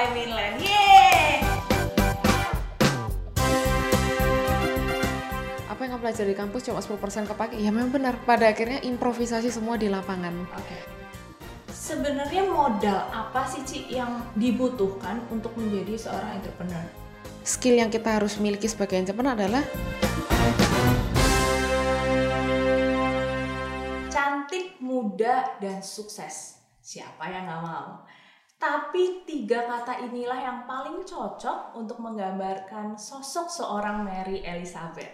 by Minland. Yeay! Apa yang kamu pelajari di kampus cuma 10% kepake? Ya memang benar. Pada akhirnya improvisasi semua di lapangan. Oke. Sebenarnya modal apa sih Ci yang dibutuhkan untuk menjadi seorang entrepreneur? Skill yang kita harus miliki sebagai entrepreneur adalah cantik, muda, dan sukses. Siapa yang nggak mau? Tapi tiga kata inilah yang paling cocok untuk menggambarkan sosok seorang Mary Elizabeth.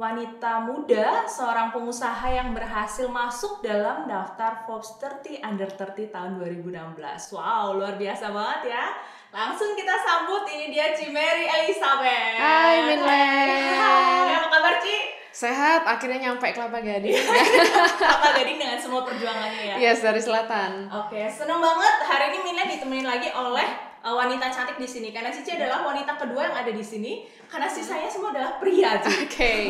Wanita muda, seorang pengusaha yang berhasil masuk dalam daftar Forbes 30 Under 30 tahun 2016. Wow, luar biasa banget ya. Langsung kita sambut, ini dia Ci Mary Elizabeth. Hai, Minlen. Hai, apa kabar Ci? Sehat, akhirnya nyampe Kelapa Gading. Kelapa Gading dengan semua perjuangannya ya? Yes, dari selatan. Oke, seneng banget hari ini Minlen ditemenin lagi oleh uh, wanita cantik di sini karena Cici adalah wanita kedua yang ada di sini karena sisanya semua adalah pria. Oke, okay.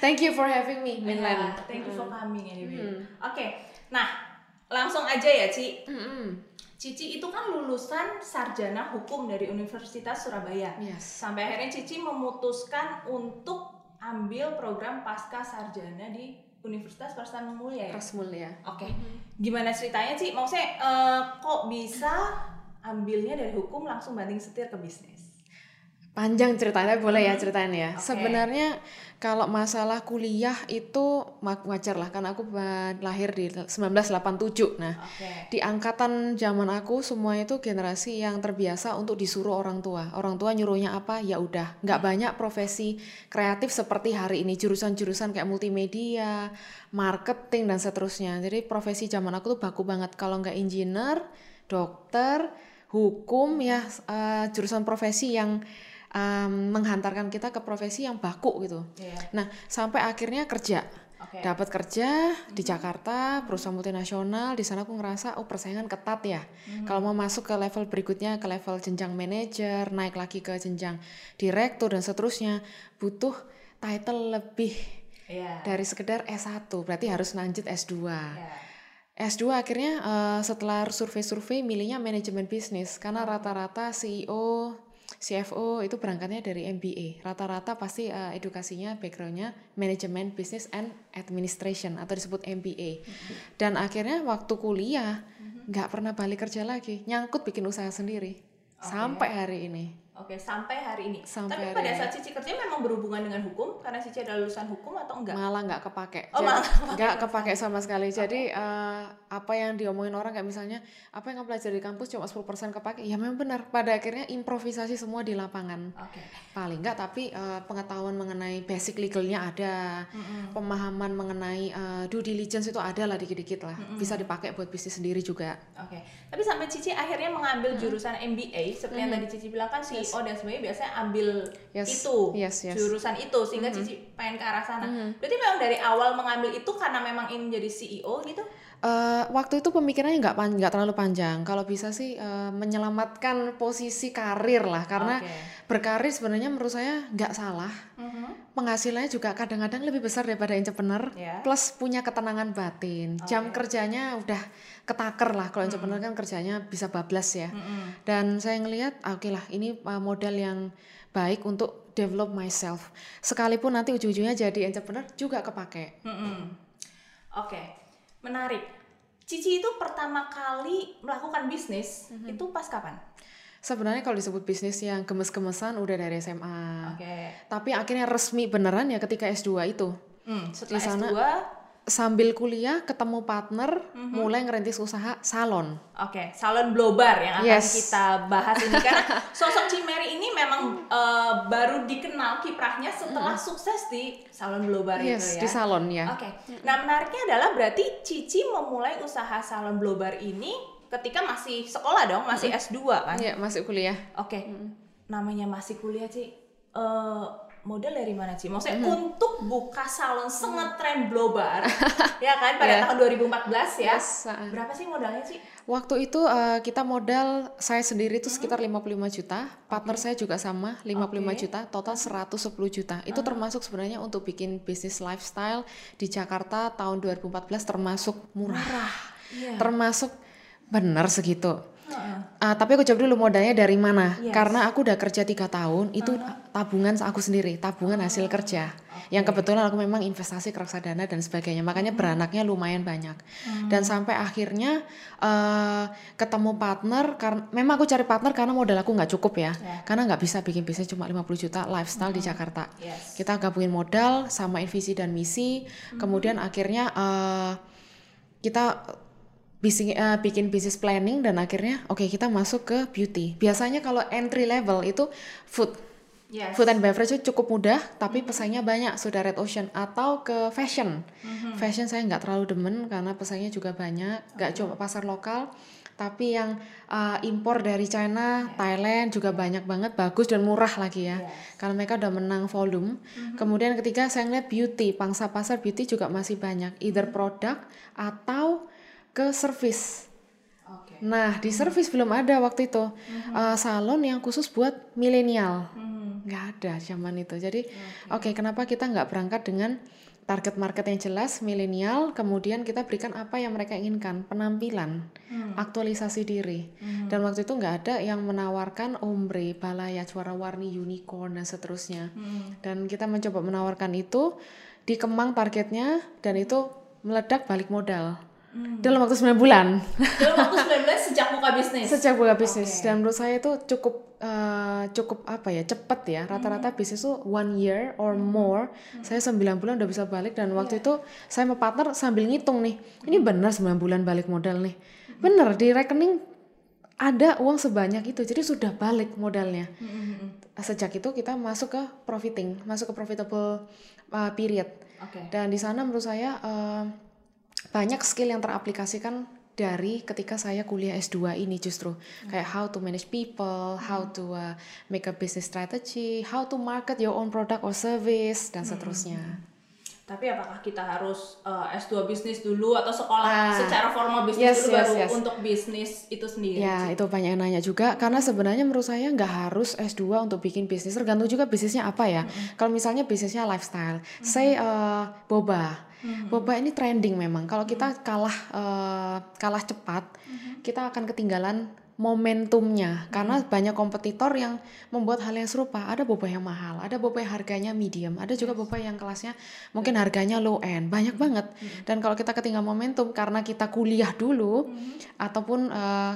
thank you for having me, Minlen. Yeah, thank you for coming anyway. Hmm. Oke, nah langsung aja ya Ci. Mm-mm. Cici itu kan lulusan sarjana hukum dari Universitas Surabaya. Yes. Sampai akhirnya Cici memutuskan untuk ambil program pasca sarjana di Universitas Persamaan Mulia ya. Mulia. Oke, gimana ceritanya sih? Maksudnya eh, kok bisa ambilnya dari hukum langsung banting setir ke bisnis? Panjang ceritanya boleh ya ceritain ya. Oke. Sebenarnya kalau masalah kuliah itu wa- wajar lah karena aku lahir di 1987. Nah, Oke. di angkatan zaman aku semua itu generasi yang terbiasa untuk disuruh orang tua. Orang tua nyuruhnya apa ya udah. Nggak banyak profesi kreatif seperti hari ini jurusan-jurusan kayak multimedia, marketing dan seterusnya. Jadi profesi zaman aku tuh baku banget. Kalau nggak engineer, dokter, hukum ya eh, jurusan profesi yang em, menghantarkan kita ke profesi yang baku gitu. Iya. Nah sampai akhirnya kerja Oke. dapat kerja di Jakarta perusahaan multinasional di sana aku ngerasa oh persaingan ketat ya kalau mau masuk ke level berikutnya ke level jenjang manajer naik lagi ke jenjang direktur dan seterusnya butuh title lebih Iya. dari sekedar S1 berarti harus lanjut S2 Iya. S2 akhirnya eh, setelah survei-survei milihnya manajemen bisnis karena rata-rata CEO, CFO itu berangkatnya dari MBA. Rata-rata pasti eh, edukasinya backgroundnya manajemen bisnis and administration atau disebut MBA. Dan akhirnya waktu kuliah nggak pernah balik kerja lagi, nyangkut bikin usaha sendiri sampai hari ini. Oke, sampai hari ini. Sampai Tapi pada saat Cici kerja memang berhubungan dengan hukum? Karena Cici adalah lulusan hukum atau enggak? malah nggak kepake. Oh, Jadi, malah nggak kepake sama sekali. Jadi eh, apa yang diomongin orang kayak misalnya apa yang kamu pelajari di kampus cuma 10% kepake? Ya memang benar. Pada akhirnya improvisasi semua di lapangan. Oke. paling nggak tapi eh, pengetahuan mengenai basic legalnya ada. Pemahaman mengenai eh, due diligence itu ada lah dikit-dikit lah. Bisa dipakai buat bisnis sendiri juga. Oke, tapi sampai Cici akhirnya mengambil jurusan MBA seperti yang tadi Cici bilang kan CEO dan sebagainya biasanya ambil Yes. itu Yes, yes. jurusan itu sehingga Cici pengen ke arah sana. Berarti memang dari awal mengambil itu karena memang ingin jadi CEO gitu? Eh, waktu itu pemikirannya nggak pan- nggak terlalu panjang. Kalau bisa sih eh, menyelamatkan posisi karir lah, karena Oke. berkarir sebenarnya menurut saya nggak salah. Mhm. Penghasilannya juga kadang-kadang lebih besar daripada entrepreneur, Ya. plus punya ketenangan batin. Jam kerjanya udah ketaker lah. Kalau entrepreneur kan kerjanya bisa bablas ya. Mhm. Dan saya ngelihat, ah, oke lah, ini uh, modal yang baik untuk develop myself. Sekalipun nanti ujung-ujungnya jadi entrepreneur juga kepake. Mhm. Oke, menarik. Cici itu pertama kali melakukan bisnis itu pas kapan? Sebenarnya kalau disebut bisnis yang gemes-gemesan udah dari SMA. Oke. Tapi akhirnya resmi beneran ya ketika S2 itu. Hmm, setelah Di sana- S2, Sambil kuliah ketemu partner, Mhm. mulai ngerintis usaha salon. Oke, salon blobar yang akan Yes. kita bahas ini karena sosok Cimeri ini memang eh, baru dikenal kiprahnya setelah sukses di salon blobar Yes, itu ya. di salon ya. Oke, nah menariknya adalah berarti Cici memulai usaha salon blobar ini ketika masih sekolah dong, masih S2 kan? Iya, masih kuliah. Oke, namanya masih kuliah Ci, eh, modal dari mana Ci? Maksudnya Mm-hmm. untuk buka salon sengetren blobar, ya kan pada Yeah. tahun 2014 ya? Yes, uh-uh. Berapa sih modalnya Ci? Waktu itu uh, kita modal saya sendiri itu sekitar 55 juta, partner saya juga sama 55 Oke. juta, total 110 juta. Itu termasuk sebenarnya untuk bikin bisnis lifestyle di Jakarta tahun 2014 termasuk murah. Iya. Termasuk benar segitu. Uh, tapi aku jawab dulu modalnya dari mana? Yes. Karena aku udah kerja tiga tahun, itu tabungan aku sendiri, tabungan hasil kerja. Yang kebetulan aku memang investasi ke reksadana dan sebagainya, makanya beranaknya lumayan banyak. Dan sampai akhirnya uh, ketemu partner, karena memang aku cari partner karena modal aku nggak cukup ya, Yeah. karena nggak bisa bikin bisnis cuma 50 juta lifestyle di Jakarta. Yes. Kita gabungin modal sama visi dan misi, kemudian akhirnya uh, kita bising, eh, bikin bisnis planning dan akhirnya oke kita masuk ke beauty. Biasanya kalau entry level itu food. Yes. Food and beverage itu cukup mudah, tapi pesaingnya banyak sudah red ocean atau ke fashion. Fashion saya nggak terlalu demen karena pesaingnya juga banyak, nggak cuma pasar lokal, tapi yang uh, impor dari China, Thailand juga banyak banget, bagus dan murah lagi ya. Karena mereka udah menang volume. Kemudian ketiga saya ngeliat beauty, pangsa pasar beauty juga masih banyak, either produk atau ke service. Oke. Nah, di service belum ada waktu itu Uh, salon yang khusus buat milenial. Mhm. Nggak ada zaman itu. Jadi, oke, kenapa kita nggak berangkat dengan target market yang jelas, milenial, kemudian kita berikan apa yang mereka inginkan, penampilan, aktualisasi diri. Dan waktu itu nggak ada yang menawarkan ombre, balaya, warna-warni, unicorn, dan seterusnya. Dan kita mencoba menawarkan itu, di Kemang targetnya, dan itu meledak balik modal. Dalam waktu 9 bulan. Dalam waktu 9 bulan sejak buka bisnis. sejak buka bisnis. Dan menurut saya itu cukup eh, cukup apa ya cepat ya. Rata-rata bisnis itu one year or more. Saya 9 bulan udah bisa balik dan waktu itu saya sama partner sambil ngitung nih. Ini benar 9 bulan balik modal nih. Benar di rekening ada uang sebanyak itu. Jadi sudah balik modalnya. Sejak itu kita masuk ke profiting masuk ke profitable uh, period. Oke. dan di sana menurut saya eh, banyak skill yang teraplikasikan dari ketika saya kuliah S2 ini justru. Kayak how to manage people, how to uh, make a business strategy, how to market your own product or service dan seterusnya. Tapi apakah kita harus uh, S2 bisnis dulu atau sekolah Ah. secara formal bisnis Yes, dulu yes, baru yes. untuk bisnis itu sendiri? Ya, itu banyak yang nanya juga karena sebenarnya menurut saya nggak harus S2 untuk bikin bisnis, tergantung juga bisnisnya apa ya. Kalau misalnya bisnisnya lifestyle, say uh, boba. Boba ini trending memang. Kalau kita kalah uh, kalah cepat, kita akan ketinggalan momentumnya karena banyak kompetitor yang membuat hal yang serupa. Ada boba yang mahal, ada boba yang harganya medium, ada juga boba yang kelasnya mungkin harganya low end. Banyak banget. Dan kalau kita ketinggalan momentum karena kita kuliah dulu ataupun uh,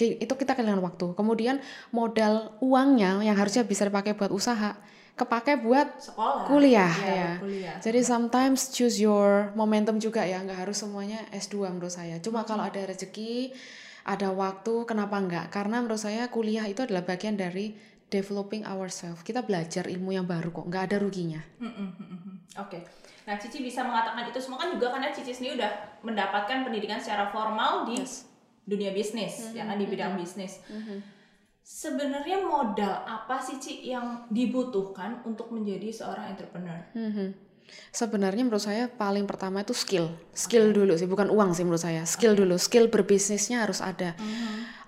itu kita kehilangan waktu. Kemudian modal uangnya yang harusnya bisa dipakai buat usaha, kepake buat Sekolah. kuliah ya. kuliah. Jadi sometimes choose your momentum juga ya, nggak harus semuanya S2 menurut saya. Cuma kalau ada rezeki, ada waktu, kenapa enggak? Karena menurut saya kuliah itu adalah bagian dari developing ourselves. Kita belajar ilmu yang baru kok, nggak ada ruginya. Mm, mm, mm, mm. Oke. Nah, Cici bisa mengatakan itu semua kan juga karena Cici sendiri udah mendapatkan pendidikan secara formal di dunia bisnis, ya kan di bidang bisnis. Sebenarnya modal apa sih Ci yang dibutuhkan untuk menjadi seorang entrepreneur? Mhm. Sebenarnya menurut saya paling pertama itu skill, skill dulu sih, bukan uang sih menurut saya, skill dulu, skill berbisnisnya harus ada.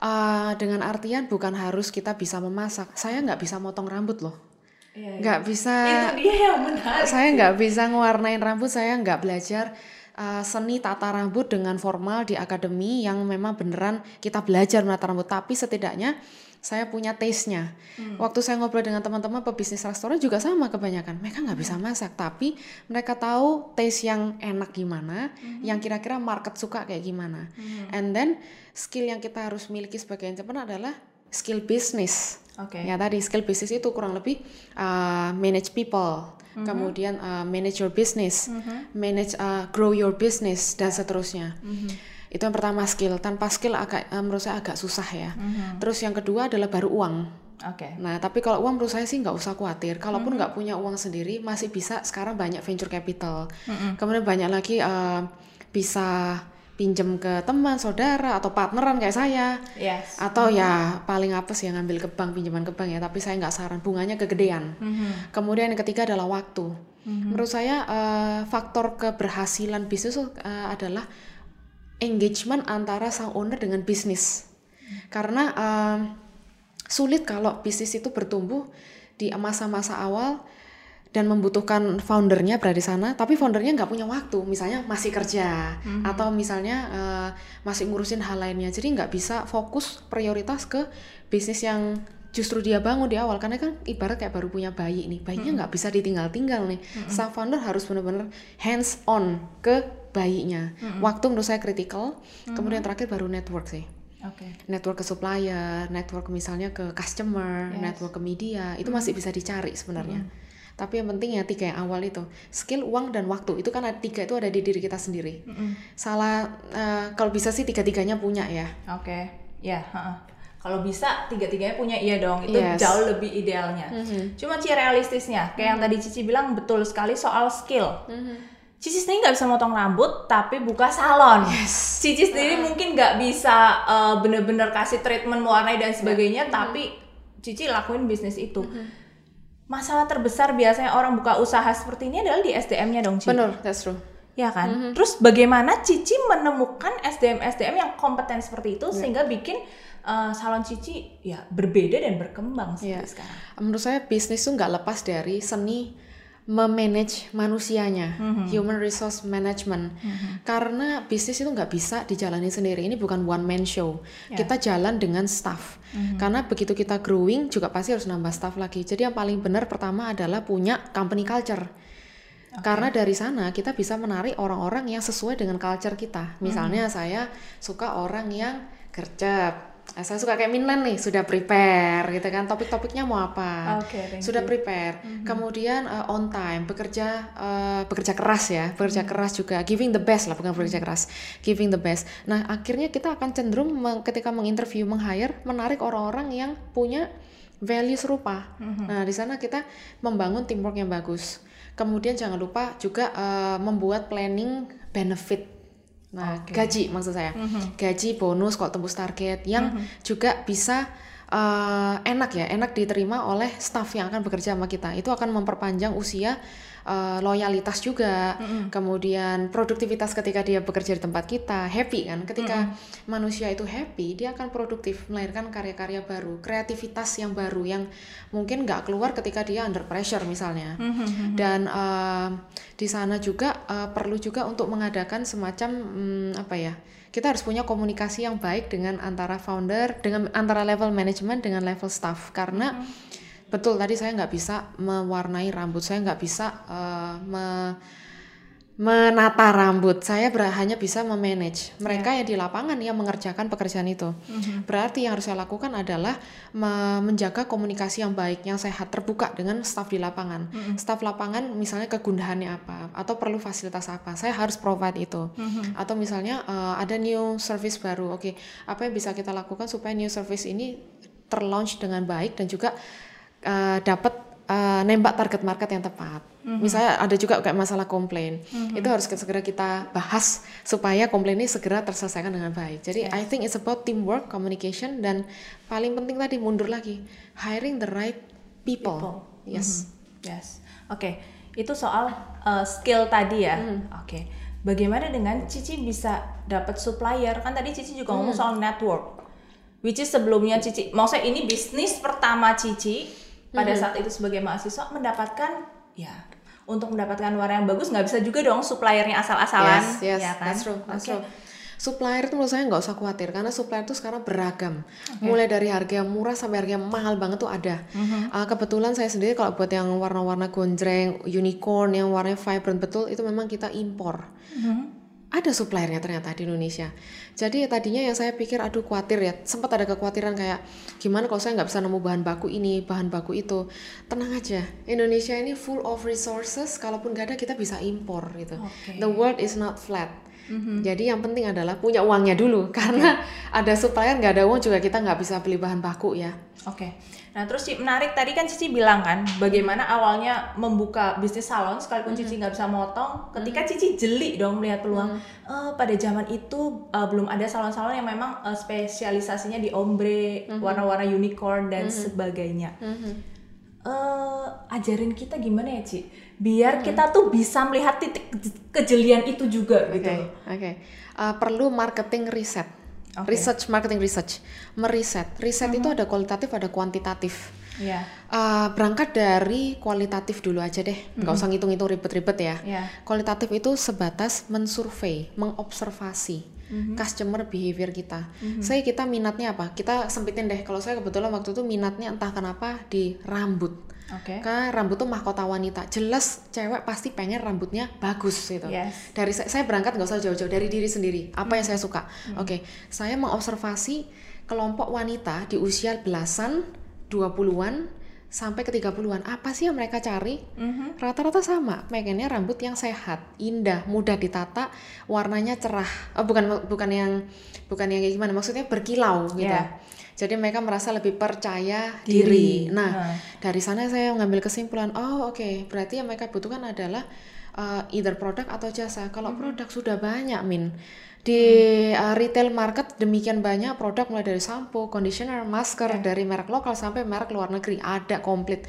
Uh, dengan artian bukan harus kita bisa memasak, saya nggak bisa motong rambut loh, Iya, iya. nggak bisa, Itu dia yang menarik. saya nggak bisa ngewarnain rambut, saya nggak belajar uh, seni tata rambut dengan formal di akademi yang memang beneran kita belajar menata rambut, tapi setidaknya saya punya taste-nya. Waktu saya ngobrol dengan teman-teman pebisnis restoran juga sama kebanyakan. Mereka nggak bisa masak, tapi mereka tahu taste yang enak gimana, yang kira-kira market suka kayak gimana. And then skill yang kita harus miliki sebagai entrepreneur adalah skill bisnis. Oke. Ya tadi skill bisnis itu kurang lebih uh, manage people, kemudian uh, manage your business, manage uh, grow your business dan seterusnya. Itu yang pertama skill. Tanpa skill agak uh, menurut saya agak susah ya. Terus yang kedua adalah baru uang. Oke. Nah, tapi kalau uang menurut saya sih nggak usah khawatir. Kalaupun nggak punya uang sendiri, masih bisa sekarang banyak venture capital. Kemudian banyak lagi uh, bisa pinjem ke teman, saudara, atau partneran kayak saya. Yes. Atau ya paling apa sih yang ngambil ke bank, pinjaman ke bank ya. Tapi saya nggak saran, bunganya kegedean. Kemudian yang ketiga adalah waktu. Menurut saya uh, faktor keberhasilan bisnis uh, adalah engagement antara sang owner dengan bisnis. Karena um, sulit kalau bisnis itu bertumbuh di masa-masa awal dan membutuhkan foundernya berada di sana, tapi foundernya nggak punya waktu, misalnya masih kerja Mhm. atau misalnya eh, masih ngurusin hal lainnya, jadi nggak bisa fokus prioritas ke bisnis yang justru dia bangun di awal. Karena kan ibarat kayak baru punya bayi nih, bayinya nggak bisa ditinggal-tinggal nih, staff founder harus benar-benar hands on ke bayinya. Waktu menurut saya kritikal, kemudian terakhir baru network sih Oke. network ke supplier, network misalnya ke customer, Yes. network ke media, itu masih bisa dicari sebenarnya. Tapi yang penting ya tiga yang awal itu, skill, uang, dan waktu. Itu kan ada tiga itu ada di diri kita sendiri. Mm-mm. Salah, eh, kalau bisa sih tiga-tiganya punya ya. Oke, ya. heeh. Kalau bisa tiga-tiganya punya iya dong, itu Yes. jauh lebih idealnya. Cuma Ci realistisnya, kayak yang tadi Cici bilang betul sekali soal skill. Cici sendiri nggak bisa motong rambut, tapi buka salon. Cici sendiri mungkin nggak bisa eh, bener-bener kasih treatment mewarnai dan sebagainya, tapi Cici lakuin bisnis itu. Masalah terbesar biasanya orang buka usaha seperti ini adalah di SDM-nya dong, Cici. Benar, that's true. Ya kan? Terus bagaimana Cici menemukan SDM-SDM yang kompeten seperti itu sehingga bikin uh, salon Cici ya berbeda dan berkembang seperti Iya. sekarang. Menurut saya bisnis tuh nggak lepas dari seni memanage manusianya, human resource management. Karena bisnis itu nggak bisa dijalani sendiri. Ini bukan one man show. Kita jalan dengan staff. Karena begitu kita growing juga pasti harus nambah staff lagi. Jadi yang paling benar pertama adalah punya company culture. Karena dari sana kita bisa menarik orang-orang yang sesuai dengan culture kita. Misalnya saya suka orang yang gercep. Eh, Saya suka kayak Minlan nih, sudah prepare gitu kan. Topik-topiknya mau apa? Thank sudah you. prepare. Kemudian eh, on time, bekerja eh, bekerja keras ya, bekerja keras juga, giving the best lah, bukan bekerja keras, giving the best. Nah akhirnya kita akan cenderung meng- ketika menginterview, meng-hire, menarik orang-orang yang punya value serupa. Nah di sana kita membangun teamwork yang bagus. Kemudian jangan lupa juga eh, membuat planning benefit. Nah gaji maksud saya, gaji bonus kalau tembus target yang juga bisa eh, enak ya, enak diterima oleh staff yang akan bekerja sama kita. Itu akan memperpanjang usia eh, loyalitas juga, kemudian produktivitas ketika dia bekerja di tempat kita, happy kan. Ketika manusia itu happy, dia akan produktif, melahirkan karya-karya baru, kreativitas yang baru yang mungkin nggak keluar ketika dia under pressure misalnya. Dan eh, di sana juga eh, perlu juga untuk mengadakan semacam hmm, apa ya? Kita harus punya komunikasi yang baik dengan antara founder, dengan antara level manajemen dengan level staff. Karena betul tadi saya nggak bisa mewarnai rambut, saya nggak bisa eh, me- menata rambut, saya hanya bisa memanage mereka yang di lapangan yang mengerjakan pekerjaan itu. Berarti yang harus saya lakukan adalah me- menjaga komunikasi yang baik, yang sehat, terbuka dengan staff di lapangan. Staff lapangan misalnya kegundahannya apa atau perlu fasilitas apa, saya harus provide itu. Atau misalnya eh, ada new service baru, oke, apa yang bisa kita lakukan supaya new service ini terlaunch dengan baik dan juga eh, dapat eh, nembak target market yang tepat. Misalnya ada juga kayak masalah komplain, itu harus segera kita bahas supaya komplain ini segera terselesaikan dengan baik. Jadi I think it's about teamwork, communication dan paling penting tadi mundur lagi hiring the right people. People. Yes. Yes. Oke, itu soal uh, skill tadi ya. Oke. Bagaimana dengan Cici bisa dapat supplier? Kan tadi Cici juga ngomong soal network. Which is sebelumnya Cici, maksudnya ini bisnis pertama Cici pada saat itu sebagai mahasiswa mendapatkan ya untuk mendapatkan warna yang bagus nggak bisa juga dong suppliernya asal-asalan, Yes, yes, ya kan? that's true, that's true. Supplier itu menurut saya nggak usah khawatir karena supplier itu sekarang beragam. Mulai dari harga yang murah sampai harga yang mahal banget tuh ada. Uh, kebetulan saya sendiri kalau buat yang warna-warna gonjreng, unicorn, yang warnanya vibrant betul itu memang kita impor. Ada suppliernya ternyata di Indonesia. Jadi tadinya yang saya pikir aduh khawatir ya, sempat ada kekhawatiran kayak gimana kalau saya nggak bisa nemu bahan baku ini, bahan baku itu. Tenang aja, Indonesia ini full of resources. Kalaupun nggak ada kita bisa impor gitu. Oke. The world is not flat. Jadi yang penting adalah punya uangnya dulu karena ada supplier nggak ada uang juga kita nggak bisa beli bahan baku ya. Oke. Nah, terus Ci, menarik tadi kan Cici bilang kan bagaimana awalnya membuka bisnis salon sekalipun Cici nggak bisa motong. Ketika Cici jeli dong melihat peluang. Eh, pada zaman itu eh, belum ada salon-salon yang memang eh, spesialisasinya di ombre, warna-warna unicorn dan sebagainya. Eh, ajarin kita gimana ya, Ci? Biar kita tuh bisa melihat titik kejelian itu juga Oke, gitu. oke. Uh, perlu marketing riset. Oke. Research, marketing research. Meriset. Riset itu ada kualitatif, ada kuantitatif. Iya. Uh, berangkat dari kualitatif dulu aja deh, nggak usah ngitung-ngitung ribet-ribet ya. Iya. Kualitatif itu sebatas mensurvei, mengobservasi customer behavior kita. Saya kita minatnya apa? Kita sempitin deh. Kalau saya kebetulan waktu itu minatnya entah kenapa di rambut. Oke. Karena rambut tuh mahkota wanita. Jelas cewek pasti pengen rambutnya bagus gitu. Yes. Dari saya, saya berangkat nggak usah jauh-jauh dari diri sendiri. Apa yang saya suka? Oke, saya mengobservasi kelompok wanita di usia belasan, 20-an sampai ke 30-an. Apa sih yang mereka cari? Mhm. Rata-rata sama, pengennya rambut yang sehat, indah, mudah ditata, warnanya cerah. Oh, bukan bukan yang bukan yang kayak gimana, maksudnya berkilau gitu. Iya. Jadi mereka merasa lebih percaya Diri. diri. Nah, Nah. dari sana saya mengambil kesimpulan, oh oke, berarti yang mereka butuhkan adalah uh, either produk atau jasa. Kalau produk sudah banyak, Min. Di uh, retail market demikian banyak produk mulai dari sampo, conditioner, masker dari merek lokal sampai merek luar negeri ada komplit.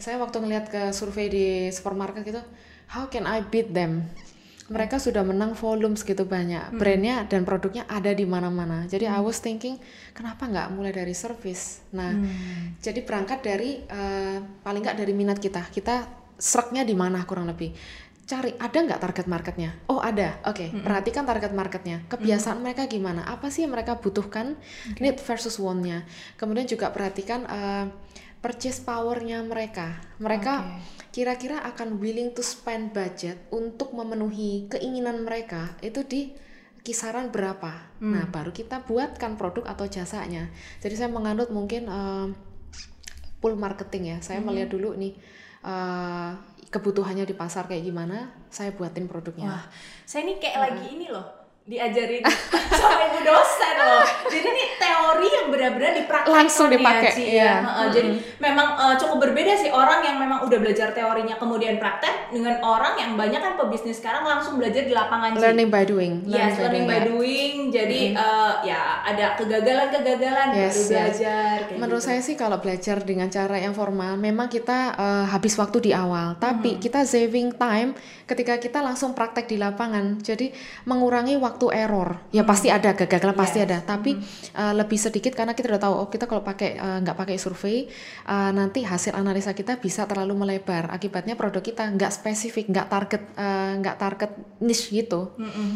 Saya waktu ngeliat ke survei di supermarket gitu, how can I beat them? Mereka sudah menang volume segitu banyak, brandnya dan produknya ada di mana-mana. Jadi I was thinking, kenapa nggak mulai dari service? Nah, jadi berangkat dari eh, paling nggak dari minat kita. Kita seraknya di mana kurang lebih. Cari ada nggak target marketnya? Oh ada, oke. Perhatikan target marketnya. Kebiasaan mereka gimana? Apa sih yang mereka butuhkan? Need versus want-nya. Kemudian juga perhatikan eh, purchase power-nya mereka. Mereka kira-kira akan willing to spend budget untuk memenuhi keinginan mereka itu di kisaran berapa. Nah, baru kita buatkan produk atau jasanya. Jadi saya menganut mungkin eh, full marketing ya. Saya melihat dulu nih eh, kebutuhannya di pasar kayak gimana, saya buatin produknya. Wah, saya ini kayak lagi ini loh diajarin sama ibu dosen loh. Jadi ini teori yang benar-benar dipraktekkan Langsung dipakai, iya. ya. Heeh, Jadi memang eh, cukup berbeda sih orang yang memang udah belajar teorinya kemudian praktek dengan orang yang banyak kan pebisnis sekarang langsung belajar di lapangan. Learning by doing. Yes, learning by ya. doing. Jadi eh, ya ada kegagalan-kegagalan Yes, belajar. kayak Menurut gitu. saya sih kalau belajar dengan cara yang formal, memang kita eh, habis waktu di awal, tapi kita saving time ketika kita langsung praktek di lapangan. Jadi mengurangi waktu error. Ya pasti ada kegagalan pasti Yes. ada, tapi eh, lebih sedikit karena kita udah tahu oh kita kalau pakai eh, nggak pakai survei eh, nanti hasil analisa kita bisa terlalu melebar. Akibatnya produk kita nggak spesifik, nggak target nggak target niche gitu.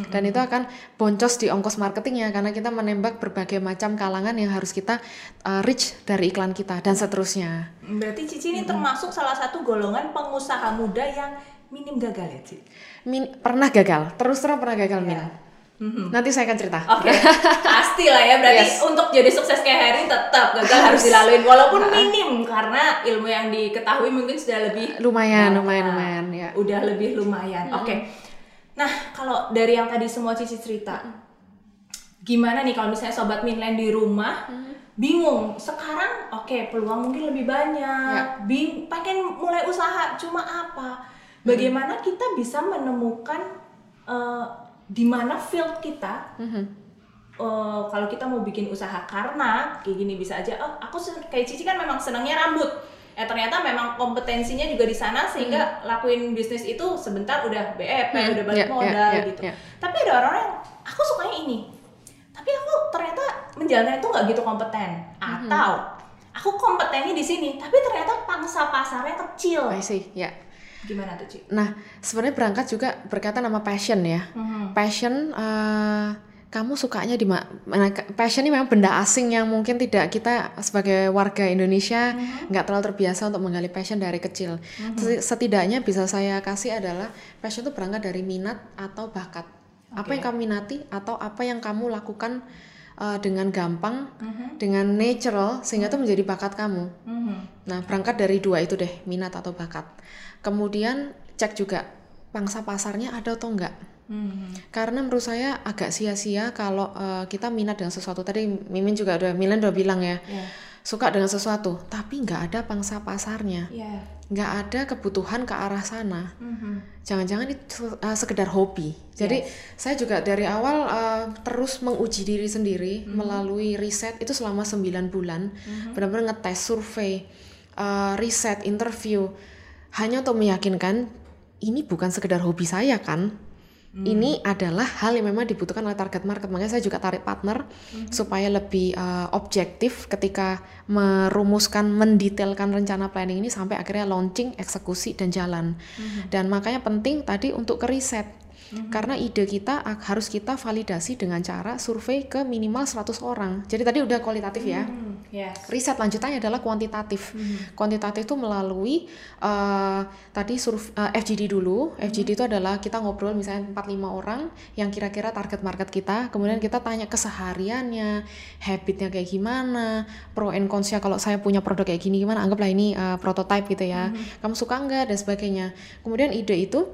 Dan itu akan boncos di ongkos marketingnya karena kita menembak berbagai macam kalangan yang harus kita uh, reach dari iklan kita dan seterusnya. Berarti Cici ini termasuk salah satu golongan pengusaha muda yang minim gagal ya, Ci? Min, pernah gagal, terus terang pernah gagal Min. Mhm. Nanti saya akan cerita. Oke, pasti lah ya. Berarti Yes. untuk jadi sukses kayak Harry tetap gagal harus dilalui walaupun minim karena ilmu yang diketahui mungkin sudah lebih Lumayan, Nah, lumayan, lumayan ya. udah lebih lumayan. Oke. Nah, kalau dari yang tadi semua Cici cerita, gimana nih kalau misalnya sobat Minland di rumah bingung sekarang oke peluang mungkin lebih banyak bing pengen mulai usaha cuma apa bagaimana kita bisa menemukan eh, di mana field kita Mhm. eh, kalau kita mau bikin usaha karena kayak gini bisa aja oh aku kayak Cici kan memang senangnya rambut eh ternyata memang kompetensinya juga di sana sehingga lakuin bisnis itu sebentar udah BEP Hmm, udah balik ya, modal ya, gitu ya. tapi ada orang yang aku sukanya ini tapi aku ternyata menjalannya itu nggak gitu kompeten Hmm. atau aku kompetennya di sini tapi ternyata pangsa pasarnya kecil I see, ya. Gimana tuh Ci? Nah, sebenarnya berangkat juga berkaitan sama passion ya. Mhm. Passion eh, kamu sukanya di mana? Passion ini memang benda asing yang mungkin tidak kita sebagai warga Indonesia nggak terlalu terbiasa untuk menggali passion dari kecil. Seti- Setidaknya bisa saya kasih adalah passion itu berangkat dari minat atau bakat. Apa yang kamu minati atau apa yang kamu lakukan eh, dengan gampang, Mhm. dengan natural sehingga itu menjadi bakat kamu. Mhm. Nah, berangkat dari dua itu deh, minat atau bakat. Kemudian cek juga pangsa pasarnya ada atau enggak. Mhm. Karena menurut saya agak sia-sia kalau eh, kita minat dengan sesuatu. Tadi Mimin juga udah, Milen udah bilang ya, Ya. suka dengan sesuatu, tapi nggak ada pangsa pasarnya, Ya. nggak ada kebutuhan ke arah sana. Mhm. Jangan-jangan itu eh, sekedar hobi. Jadi saya juga dari awal eh, terus menguji diri sendiri melalui riset itu selama 9 bulan, benar-benar ngetes, survei, eh, riset, interview, hanya untuk meyakinkan ini bukan sekedar hobi saya kan. Ini adalah hal yang memang dibutuhkan oleh target market. Makanya saya juga tarik partner supaya lebih uh, objektif ketika merumuskan, mendetailkan rencana planning ini sampai akhirnya launching, eksekusi dan jalan. Dan makanya penting tadi untuk ke riset. Karena ide kita harus kita validasi dengan cara survei ke minimal 100 orang. Jadi tadi udah kualitatif ya. Hmm, yes. Riset lanjutannya adalah kuantitatif. Kuantitatif itu melalui eh, tadi survei FGD dulu. FGD itu adalah kita ngobrol misalnya 4-5 orang yang kira-kira target market kita. Kemudian kita tanya kesehariannya, habitnya kayak gimana, pro and cons-nya kalau saya punya produk kayak gini gimana. Anggaplah ini eh, prototype gitu ya. Kamu suka nggak dan sebagainya. Kemudian ide itu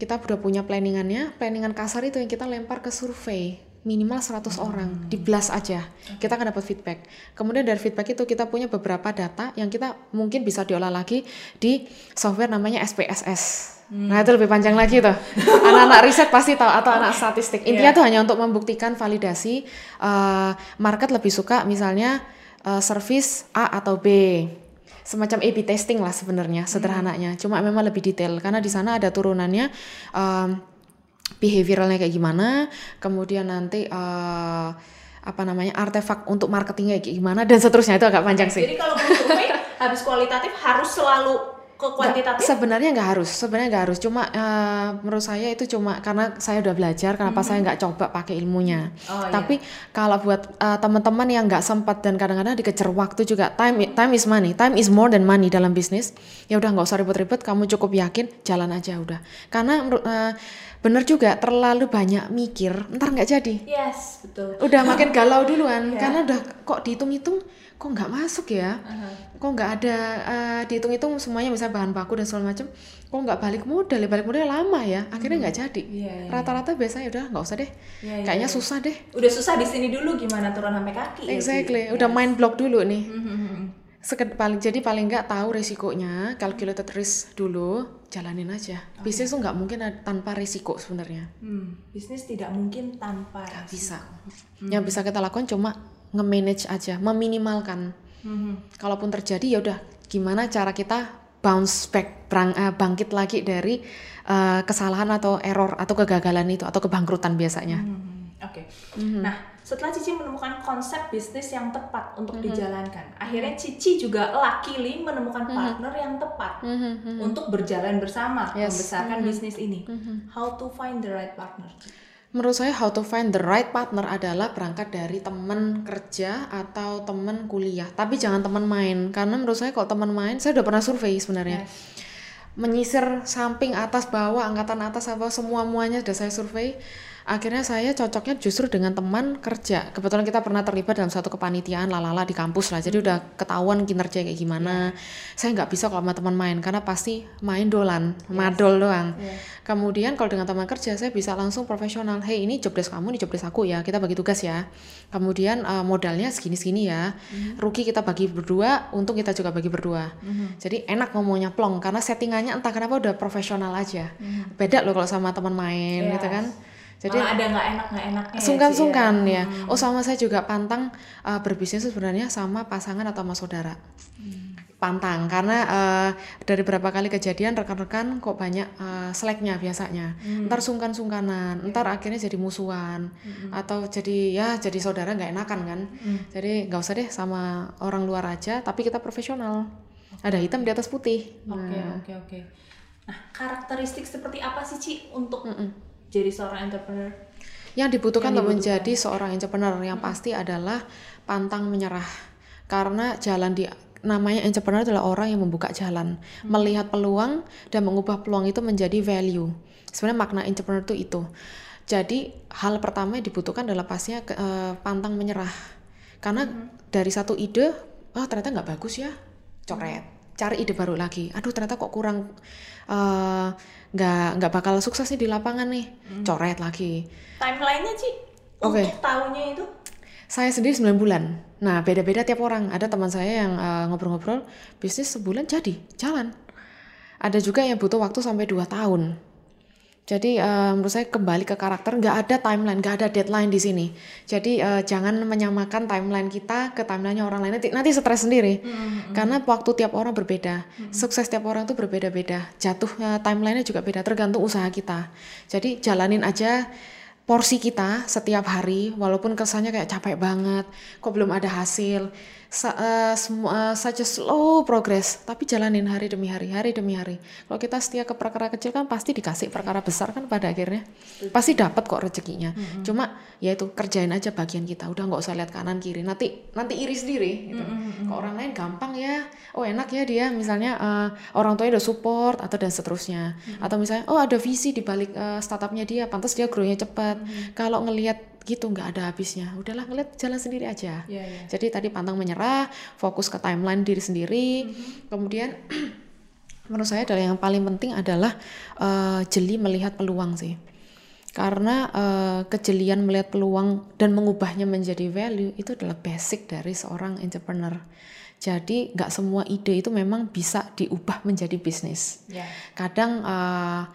kita udah punya planningannya. Planningan kasar itu yang kita lempar ke survei. Minimal 100 orang di blast aja. Kita akan dapat feedback. Kemudian dari feedback itu kita punya beberapa data yang kita mungkin bisa diolah lagi di software namanya SPSS nah itu lebih panjang lagi tuh. Anak-anak riset pasti tahu atau anak statistik. Intinya tuh hanya untuk membuktikan validasi eh, market lebih suka misalnya eh, service A atau B semacam A/B testing lah sebenarnya sederhananya. Cuma memang lebih detail karena di sana ada turunannya em, behavioralnya kayak gimana, kemudian nanti eh, apa namanya artefak untuk marketingnya kayak gimana dan seterusnya. Itu agak panjang sih. Jadi kalau survei habis kualitatif harus selalu ke kuantitatif. Sebenarnya nggak harus, sebenarnya nggak harus. Cuma eh, menurut saya itu cuma karena saya udah belajar, kenapa saya nggak coba pakai ilmunya. Oh, iya. Tapi kalau buat eh, teman-teman yang nggak sempat dan kadang-kadang dikejar waktu juga, time time is money, time is more than money dalam bisnis. Ya udah nggak usah ribet-ribet, kamu cukup yakin, jalan aja udah. Karena menurut eh, bener juga terlalu banyak mikir, ntar nggak jadi. Yes, betul. Udah makin galau duluan, Iya. karena udah kok dihitung-hitung, kok nggak masuk ya? Kok nggak ada eh, dihitung-hitung semuanya misalnya bahan baku dan segala macam kok nggak balik modal ya? Balik modal lama ya akhirnya nggak jadi. Iya, iya, rata-rata biasanya udah nggak usah deh. Iya, iya, kayaknya iya. susah deh. Udah susah di sini dulu gimana turun sampai kaki. ya, exactly. Ci? udah mind block dulu nih. Mhm. Seked, paling jadi paling nggak tahu resikonya calculated risk dulu jalanin aja. Bisnis tuh nggak mungkin ada- tanpa risiko sebenarnya. Hmm, bisnis tidak mungkin tanpa risiko. bisa. Yang bisa kita lakukan cuma nge-manage aja meminimalkan Mhm. kalaupun terjadi ya udah gimana cara kita bounce back berang- eh, bangkit lagi dari eh, kesalahan atau error atau kegagalan itu atau kebangkrutan biasanya Hmm, Oke. Nah, setelah Cici menemukan konsep bisnis yang tepat untuk dijalankan, akhirnya Cici juga luckily menemukan partner yang tepat untuk berjalan bersama Yes. membesarkan bisnis ini. How to find the right partner? Menurut saya how to find the right partner adalah berangkat dari teman kerja atau teman kuliah. Tapi jangan teman main karena menurut saya kalau teman main saya udah pernah survei sebenarnya. Menyisir samping atas bawah angkatan atas apa semua muanya sudah saya survei akhirnya saya cocoknya justru dengan teman kerja. Kebetulan kita pernah terlibat dalam satu kepanitiaan lalala di kampus lah. Jadi udah ketahuan kinerja kayak gimana. Saya nggak bisa kalau sama teman main karena pasti main dolan madol doang. Kemudian kalau dengan teman kerja saya bisa langsung profesional. Hey ini job desk kamu ini job desk aku ya kita bagi tugas ya. Kemudian eh, modalnya segini segini ya rugi kita bagi berdua untung kita juga bagi berdua. Jadi enak ngomongnya plong karena settingannya entah kenapa udah profesional aja. Beda loh kalau sama teman main Yes. gitu kan jadi Malah ada nggak enak nggak enaknya. ya, sungkan-sungkan ya. ya. Oh sama saya juga pantang uh, berbisnis sebenarnya sama pasangan atau sama saudara. Pantang karena uh, dari beberapa kali kejadian rekan-rekan kok banyak uh, slacknya biasanya. Ntar sungkan-sungkanan, ntar akhirnya jadi musuhan atau jadi ya jadi saudara nggak enakan kan. Jadi nggak usah deh sama orang luar aja, tapi kita profesional. Ada hitam di atas putih. Oke oke oke. Nah karakteristik seperti apa sih Ci untuk jadi seorang entrepreneur? Yang dibutuhkan untuk menjadi seorang entrepreneur yang pasti adalah pantang menyerah. Karena jalan di namanya entrepreneur adalah orang yang membuka jalan, melihat peluang dan mengubah peluang itu menjadi value. Sebenarnya makna entrepreneur itu itu. Jadi hal pertama yang dibutuhkan adalah pastinya eh, pantang menyerah. Karena dari satu ide, ah ternyata nggak bagus ya, coret. Cari ide baru lagi. Aduh ternyata kok kurang eh, nggak nggak bakal sukses nih di lapangan nih, coret lagi. Timelinenya Oke. untuk tahunnya itu? Saya sendiri 9 bulan. Nah, beda-beda tiap orang. Ada teman saya yang eh, ngobrol-ngobrol, bisnis sebulan jadi, jalan. Ada juga yang butuh waktu sampai 2 tahun. Jadi uh, menurut saya kembali ke karakter, nggak ada timeline, nggak ada deadline di sini. Jadi uh, jangan menyamakan timeline kita ke timelinenya orang lain. Nanti, nanti stres sendiri. Mm-hmm. Karena waktu tiap orang berbeda, mm-hmm. sukses tiap orang tuh berbeda-beda. Jatuhnya timelinenya juga beda, tergantung usaha kita. Jadi jalanin aja porsi kita setiap hari, walaupun kesannya kayak capek banget, kok belum ada hasil uh, semua uh, such a slow progress tapi jalanin hari demi hari hari demi hari. Kalau kita setia ke perkara kecil kan pasti dikasih perkara besar kan pada akhirnya. Pasti dapat kok rezekinya. Mm-hmm. cuma ya itu kerjain aja bagian kita. Udah nggak usah lihat kanan kiri. Nanti nanti iri sendiri gitu. Mm-hmm. orang lain gampang ya. Oh enak ya dia. Misalnya uh, orang tuanya udah support atau dan seterusnya. Mm-hmm. atau misalnya oh ada visi di balik uh, startupnya dia pantas dia grownya cepat. Mm-hmm. kalau ngelihat gitu nggak ada habisnya udahlah ngeliat jalan sendiri aja yeah, yeah. jadi tadi pantang menyerah fokus ke timeline diri sendiri mm-hmm. kemudian menurut saya adalah yang paling penting adalah uh, jeli melihat peluang sih karena uh, kejelian melihat peluang dan mengubahnya menjadi value itu adalah basic dari seorang entrepreneur jadi nggak semua ide itu memang bisa diubah menjadi bisnis yeah. kadang uh,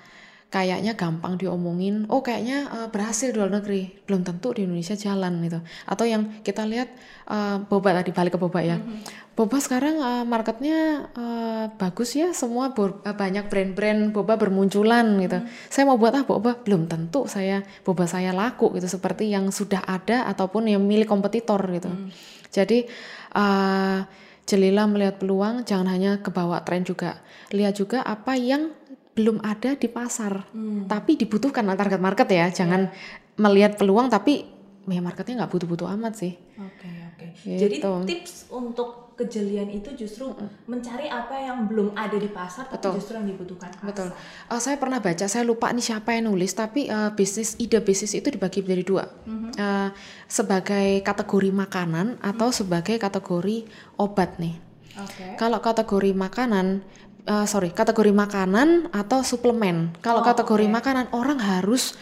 kayaknya gampang diomongin, oh kayaknya uh, berhasil di luar negeri, belum tentu di Indonesia jalan gitu. Atau yang kita lihat uh, boba tadi balik ke boba ya, mm-hmm. boba sekarang uh, marketnya uh, bagus ya, semua banyak brand-brand boba bermunculan gitu. Mm-hmm. Saya mau buat apa boba? Belum tentu saya boba saya laku gitu, seperti yang sudah ada ataupun yang milik kompetitor gitu. Mm-hmm. Jadi uh, jelilah melihat peluang, jangan hanya kebawa tren juga, lihat juga apa yang belum ada di pasar, hmm. tapi dibutuhkan target market ya. Jangan yeah. melihat peluang tapi ya marketnya nggak butuh-butuh amat sih. Oke okay, oke. Okay. Gitu. Jadi tips untuk kejelian itu justru mm. mencari apa yang belum ada di pasar tapi Betul. justru yang dibutuhkan pasar. Betul. Uh, saya pernah baca, saya lupa nih siapa yang nulis, tapi uh, bisnis ide bisnis itu dibagi menjadi dua, mm-hmm. uh, sebagai kategori makanan atau mm. sebagai kategori obat nih. Okay. Kalau kategori makanan uh, sorry kategori makanan atau suplemen. Kalau oh, kategori okay. makanan orang harus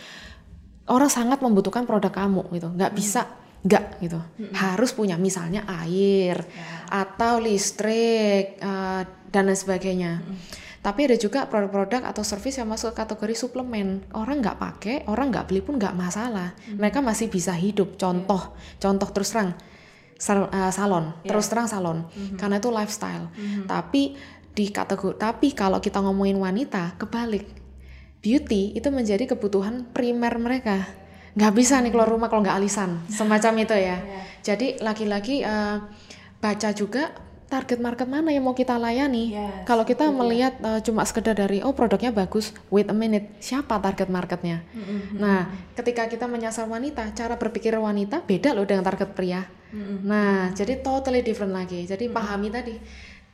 orang sangat membutuhkan produk kamu gitu, nggak hmm. bisa nggak gitu, hmm. harus punya misalnya air yeah. atau listrik uh, dan lain sebagainya. Hmm. Tapi ada juga produk-produk atau service yang masuk kategori suplemen. Orang nggak pakai, orang nggak beli pun nggak masalah. Hmm. Mereka masih bisa hidup. Contoh, yeah. contoh terus terang eh, salon, yeah. terus terang salon, mm -hmm. karena itu lifestyle. Mm -hmm. Tapi di kategori tapi kalau kita ngomongin wanita kebalik beauty itu menjadi kebutuhan primer mereka nggak bisa nih keluar rumah kalau nggak alisan semacam itu ya yeah. jadi laki-laki uh, baca juga target market mana yang mau kita layani yes, kalau kita yeah. melihat uh, cuma sekedar dari oh produknya bagus wait a minute siapa target marketnya mm-hmm. nah ketika kita menyasar wanita cara berpikir wanita beda loh dengan target pria mm-hmm. nah jadi totally different lagi jadi mm-hmm. pahami tadi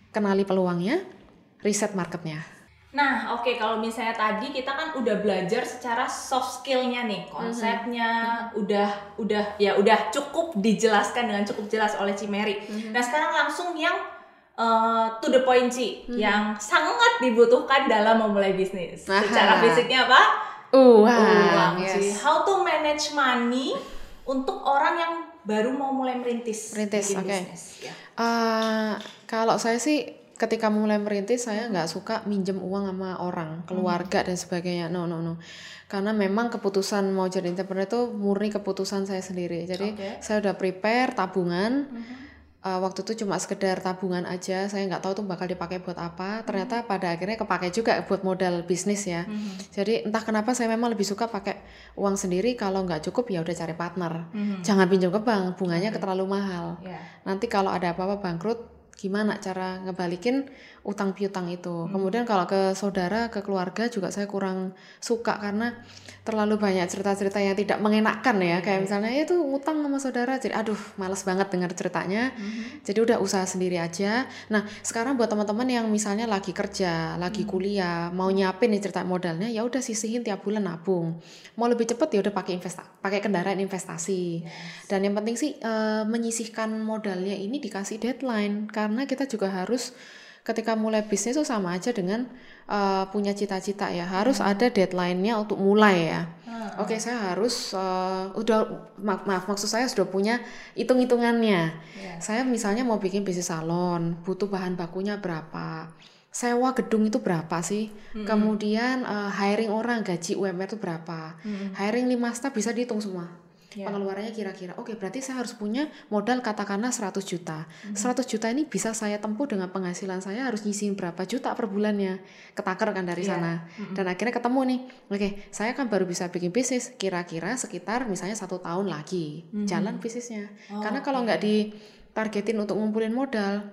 kenali peluangnya, riset marketnya. Nah, oke okay, kalau misalnya tadi kita kan udah belajar secara soft skillnya nih, konsepnya mm-hmm. udah udah ya udah cukup dijelaskan dengan cukup jelas oleh Cimeri. Mm-hmm. Nah, sekarang langsung yang uh, to the point sih, mm-hmm. yang sangat dibutuhkan dalam memulai bisnis. Aha. Secara fisiknya apa? Uang. Uang yes. sih. How to manage money untuk orang yang baru mau mulai merintis. Merintis, oke. Okay. Ya. Uh, kalau saya sih ketika mulai merintis saya nggak hmm. suka minjem uang sama orang keluarga hmm. dan sebagainya no no no karena memang keputusan mau jadi entrepreneur itu murni keputusan saya sendiri jadi okay. saya udah prepare tabungan hmm. Uh, waktu itu cuma sekedar tabungan aja saya nggak tahu tuh bakal dipakai buat apa ternyata hmm. pada akhirnya kepake juga buat modal bisnis ya hmm. jadi entah kenapa saya memang lebih suka pakai uang sendiri kalau nggak cukup ya udah cari partner hmm. jangan pinjam ke bank bunganya okay. terlalu mahal yeah. nanti kalau ada apa-apa bangkrut gimana cara ngebalikin utang piutang itu. Hmm. Kemudian kalau ke saudara, ke keluarga juga saya kurang suka karena terlalu banyak cerita-cerita yang tidak mengenakkan ya. Kayak misalnya ya itu utang sama saudara, jadi aduh males banget dengar ceritanya. Hmm. Jadi udah usaha sendiri aja. Nah sekarang buat teman-teman yang misalnya lagi kerja, lagi hmm. kuliah, mau nyiapin nih cerita modalnya, ya udah sisihin tiap bulan nabung. Mau lebih cepet ya udah pakai investa, pakai kendaraan investasi. Yes. Dan yang penting sih uh, menyisihkan modalnya ini dikasih deadline karena kita juga harus ketika mulai bisnis itu sama aja dengan uh, punya cita-cita ya harus hmm. ada deadline-nya untuk mulai ya hmm. oke okay, saya harus uh, udah ma maaf maksud saya sudah punya hitung-hitungannya yeah. saya misalnya mau bikin bisnis salon butuh bahan bakunya berapa sewa gedung itu berapa sih? Kemudian eh, hiring orang gaji UMR itu berapa? Hiring lima staff bisa dihitung semua. Ya. Pengeluarannya kira-kira. Oke, berarti saya harus punya modal katakanlah 100 juta. 100 juta ini bisa saya tempuh dengan penghasilan saya harus nyisihin berapa juta per bulannya. Ketaker kan dari Iya. sana. Dan akhirnya ketemu nih. Oke, saya kan baru bisa bikin bisnis kira-kira sekitar misalnya satu tahun lagi jalan bisnisnya. Oh, Karena kalau nggak ditargetin untuk ngumpulin modal,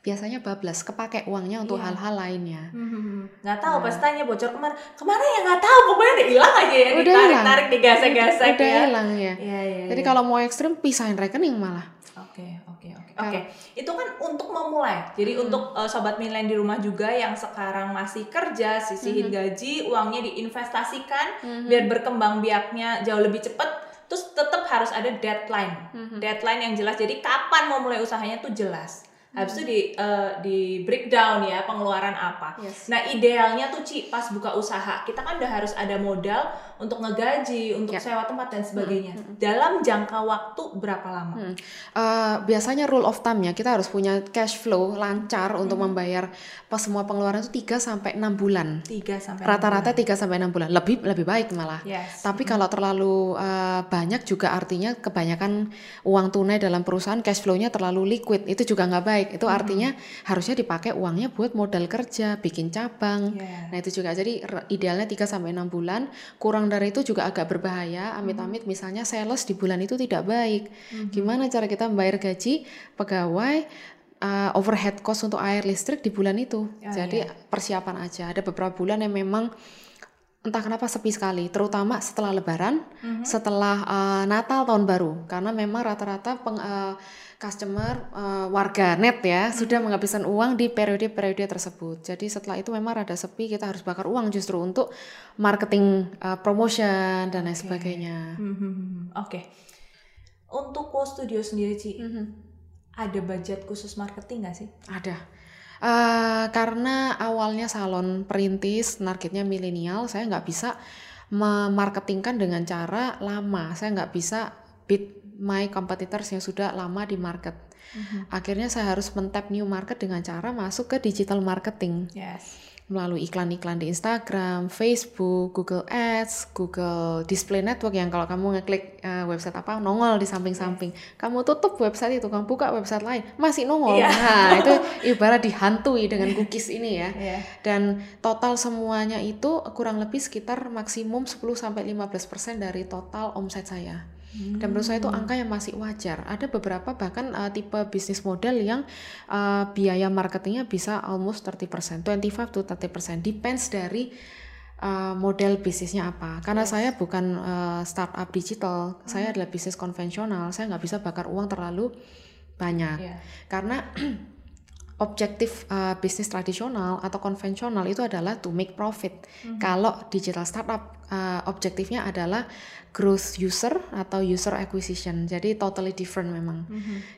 biasanya bablas, kepake uangnya untuk Iya. hal-hal lainnya. Hmm, nggak tahu pas tanya bocor ke mana ke mana ya nggak tahu pokoknya udah hilang aja ya Udah ditarik hilang. tarik digasek-gasek Udah ya hilang ya. Iya, iya, Jadi iya. kalau mau ekstrim pisahin rekening malah. Oke, oke, oke. Kalau- Oke, itu kan untuk memulai. Jadi untuk uh, sobat milen di rumah juga yang sekarang masih kerja, sisihin gaji, uangnya diinvestasikan biar berkembang biaknya jauh lebih cepat. Terus tetap harus ada deadline. Deadline yang jelas. Jadi kapan mau mulai usahanya tuh jelas. Habis itu di uh, di breakdown ya pengeluaran apa. Yes. Nah idealnya tuh Ci pas buka usaha kita kan udah harus ada modal untuk ngegaji, untuk Ya. sewa tempat dan sebagainya. Dalam jangka waktu berapa lama? Hmm. Eh, biasanya rule of thumb-nya kita harus punya cash flow lancar untuk membayar pas semua pengeluaran itu 3 sampai 6 bulan. 3 sampai Rata-rata 3 sampai 6 bulan. Lebih lebih baik malah. Yes. Tapi kalau terlalu eh, banyak juga artinya kebanyakan uang tunai dalam perusahaan cash flow-nya terlalu liquid. Itu juga nggak baik. Itu artinya harusnya dipakai uangnya buat modal kerja, bikin cabang. Yeah. Nah, itu juga jadi idealnya 3 sampai 6 bulan. Kurang dari itu juga agak berbahaya. Amit-amit misalnya sales di bulan itu tidak baik. Gimana cara kita membayar gaji pegawai uh, overhead cost untuk air listrik di bulan itu. Oh, jadi persiapan aja. Ada beberapa bulan yang memang entah kenapa sepi sekali, terutama setelah Lebaran, setelah uh, Natal tahun baru, karena memang rata-rata peng, uh, customer uh, warga net ya sudah menghabiskan uang di periode-periode tersebut. Jadi setelah itu memang rada sepi, kita harus bakar uang justru untuk marketing, uh, promotion dan lain sebagainya. Hmm, hmm, hmm. Oke. Untuk Co Studio sendiri Ci, Mhm. ada budget khusus marketing nggak sih? Ada. Eh, karena awalnya salon perintis, targetnya milenial, saya nggak bisa memarketingkan dengan cara lama. Saya nggak bisa beat my competitors yang sudah lama di market. Akhirnya saya harus mentap new market dengan cara masuk ke digital marketing Yes. melalui iklan-iklan di Instagram, Facebook, Google Ads, Google Display Network yang kalau kamu ngeklik eh, website apa nongol di samping-samping. Kamu tutup website itu, kamu buka website lain, masih nongol. Iya. Nah, itu ibarat dihantui dengan cookies ini ya. Iya. Dan total semuanya itu kurang lebih sekitar maksimum 10 sampai 15% dari total omset saya. Dan menurut saya itu angka yang masih wajar. Ada beberapa bahkan uh, tipe bisnis model yang uh, biaya marketingnya bisa almost 30%, 25 to 30%. Depends dari uh, model bisnisnya apa. Karena saya bukan uh, startup digital, saya adalah bisnis konvensional. Saya nggak bisa bakar uang terlalu banyak. Iya. Karena objektif uh, bisnis tradisional atau konvensional itu adalah to make profit. Kalau digital startup uh, objektifnya adalah growth user atau user acquisition. Jadi totally different memang.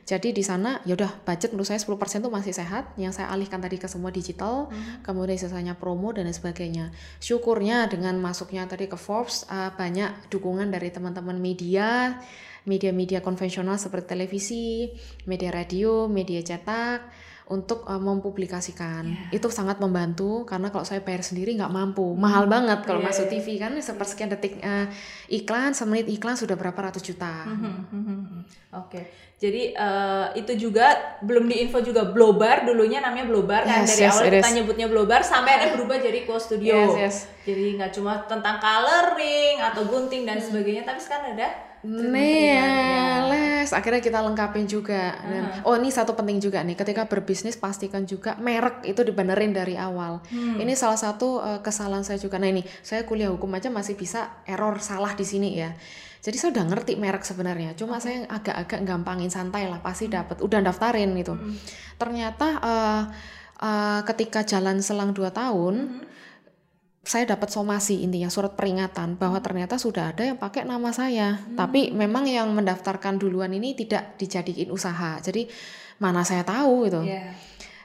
Jadi di sana ya udah budget menurut saya 10% itu masih sehat. Yang saya alihkan tadi ke semua digital, kemudian sisanya promo dan sebagainya. Syukurnya dengan masuknya tadi ke Forbes uh, banyak dukungan dari teman-teman media, media-media konvensional seperti televisi, media radio, media cetak untuk uh, mempublikasikan itu sangat membantu karena kalau saya bayar sendiri nggak mampu mahal banget kalau Iya, masuk iya. TV kan sepersekian detik uh, iklan semenit iklan sudah berapa ratus juta Hmm, hmm, hmm. Oke, jadi eh, itu juga belum diinfo juga Blobar dulunya namanya Blobar kan Yes, dari yes, awal it kita is. nyebutnya Blobar sampai akhirnya berubah jadi Co Studio. Yes, yes. Jadi nggak cuma tentang coloring atau gunting dan sebagainya, tapi sekarang ada Neles, akhirnya kita lengkapin juga. Dan, Oh ini satu penting juga nih, ketika berbisnis pastikan juga merek itu dibenerin dari awal. Ini salah satu eh, kesalahan saya juga. Nah ini, saya kuliah hukum aja masih bisa error salah di sini ya. Jadi saya udah ngerti merek sebenarnya, cuma saya agak-agak gampangin santai lah, pasti dapat. Udah daftarin gitu. Ternyata eh, eh, ketika jalan selang 2 tahun, saya dapat somasi intinya surat peringatan bahwa ternyata sudah ada yang pakai nama saya. Tapi memang yang mendaftarkan duluan ini tidak dijadiin usaha. Jadi mana saya tahu gitu. Iya.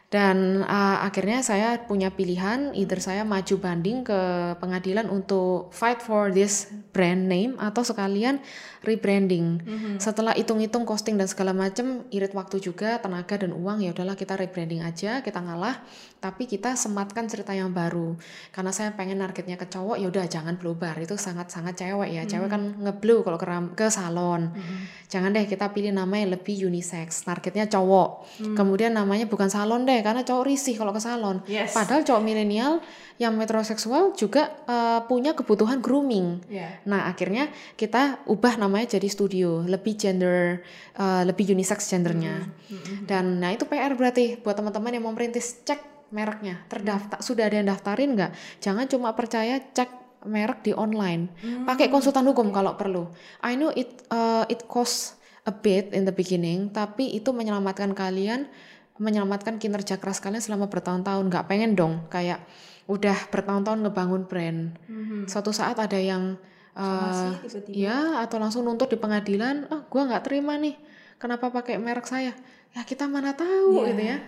dan uh, akhirnya saya punya pilihan either saya maju banding ke pengadilan untuk fight for this brand name atau sekalian rebranding. Mm-hmm. Setelah hitung-hitung costing dan segala macam irit waktu juga tenaga dan uang ya udahlah kita rebranding aja kita ngalah tapi kita sematkan cerita yang baru karena saya pengen targetnya ke cowok ya udah jangan blobar itu sangat-sangat cewek ya. Mm-hmm. Cewek kan ngeblu kalau ke, ke salon. Mm-hmm. Jangan deh kita pilih nama yang lebih unisex. Targetnya cowok. Mm. Kemudian namanya bukan salon deh karena cowok risih kalau ke salon. Yes. Padahal cowok milenial yang metroseksual juga uh, punya kebutuhan grooming. Yeah. Nah akhirnya kita ubah namanya jadi studio, lebih gender, uh, lebih unisex gendernya. Mm -hmm. Dan nah itu PR berarti buat teman-teman yang mau merintis cek mereknya terdaftar sudah ada yang daftarin nggak? Jangan cuma percaya cek merek di online. Hmm. Pakai konsultan hukum kalau perlu. I know it uh, it cost a bit in the beginning, tapi itu menyelamatkan kalian menyelamatkan kinerja keras kalian selama bertahun-tahun nggak pengen dong kayak udah bertahun-tahun ngebangun brand suatu saat ada yang uh, ya atau langsung nuntut di pengadilan ah oh, gue nggak terima nih. Kenapa pakai merek saya ya kita mana tahu yeah. gitu ya.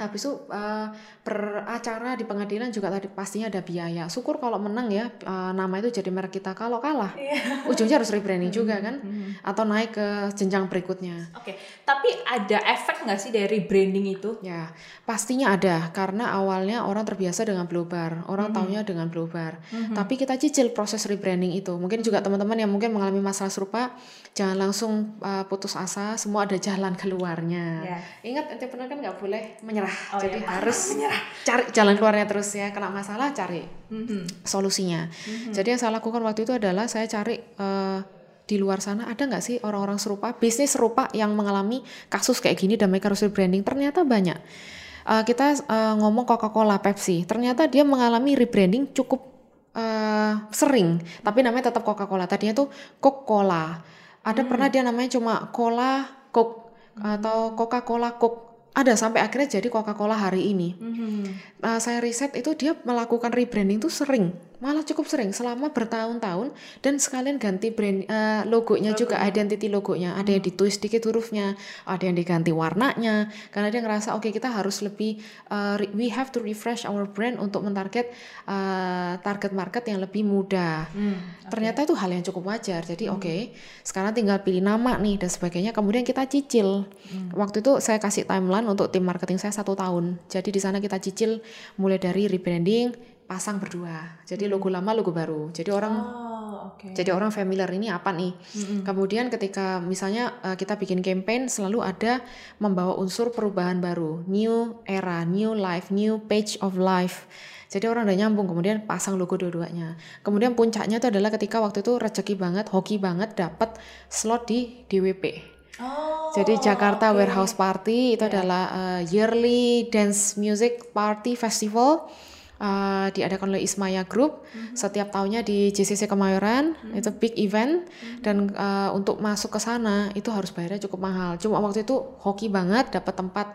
Habis itu uh, per acara di pengadilan juga tadi pastinya ada biaya. Syukur kalau menang ya uh, nama itu jadi merek kita. Kalau kalah yeah. ujungnya harus rebranding juga kan, atau naik ke jenjang berikutnya. Oke, okay. tapi ada efek nggak sih dari branding itu? Ya pastinya ada karena awalnya orang terbiasa dengan blobar, orang mm -hmm. taunya dengan blobar. Mm -hmm. Tapi kita cicil proses rebranding itu. Mungkin juga teman-teman yang mungkin mengalami masalah serupa jangan langsung uh, putus asa. Semua ada jalan keluarnya keluarnya. Yeah. Ingat entrepreneur kan nggak boleh menyerah, oh, jadi iya, harus menyerah. cari jalan keluarnya terus ya. Kena masalah cari mm-hmm. solusinya. Mm-hmm. Jadi yang saya lakukan waktu itu adalah saya cari uh, di luar sana ada nggak sih orang-orang serupa, bisnis serupa yang mengalami kasus kayak gini dan mereka harus rebranding. Ternyata banyak. Uh, kita uh, ngomong Coca-Cola, Pepsi, ternyata dia mengalami rebranding cukup uh, sering, tapi namanya tetap Coca-Cola. Tadinya tuh Coca-Cola. Ada hmm. pernah dia namanya cuma Cola, Coke atau Coca-Cola Coke ada sampai akhirnya jadi Coca-Cola hari ini. Mm-hmm. Uh, saya riset itu dia melakukan rebranding tuh sering malah cukup sering selama bertahun-tahun dan sekalian ganti brand uh, logonya Logo. juga identity logonya ada yang ditulis sedikit hurufnya ada yang diganti warnanya karena dia ngerasa oke okay, kita harus lebih uh, we have to refresh our brand untuk mentarget uh, target market yang lebih mudah hmm, okay. ternyata itu hal yang cukup wajar jadi hmm. oke okay, sekarang tinggal pilih nama nih dan sebagainya kemudian kita cicil hmm. waktu itu saya kasih timeline untuk tim marketing saya satu tahun jadi di sana kita cicil mulai dari rebranding pasang berdua. Jadi hmm. logo lama, logo baru. Jadi orang oh, okay. jadi orang familiar ini apa nih? Hmm. Kemudian ketika misalnya uh, kita bikin campaign selalu ada membawa unsur perubahan baru, new era, new life, new page of life. Jadi orang udah nyambung, kemudian pasang logo dua-duanya. Kemudian puncaknya itu adalah ketika waktu itu rezeki banget, hoki banget dapat slot di DWP. Oh, Jadi Jakarta okay. Warehouse Party itu yeah. adalah uh, yearly dance music party festival uh, diadakan oleh Ismaya Group mm-hmm. setiap tahunnya di JCC Kemayoran mm-hmm. itu big event mm-hmm. dan uh, untuk masuk ke sana itu harus bayarnya cukup mahal. Cuma waktu itu hoki banget dapat tempat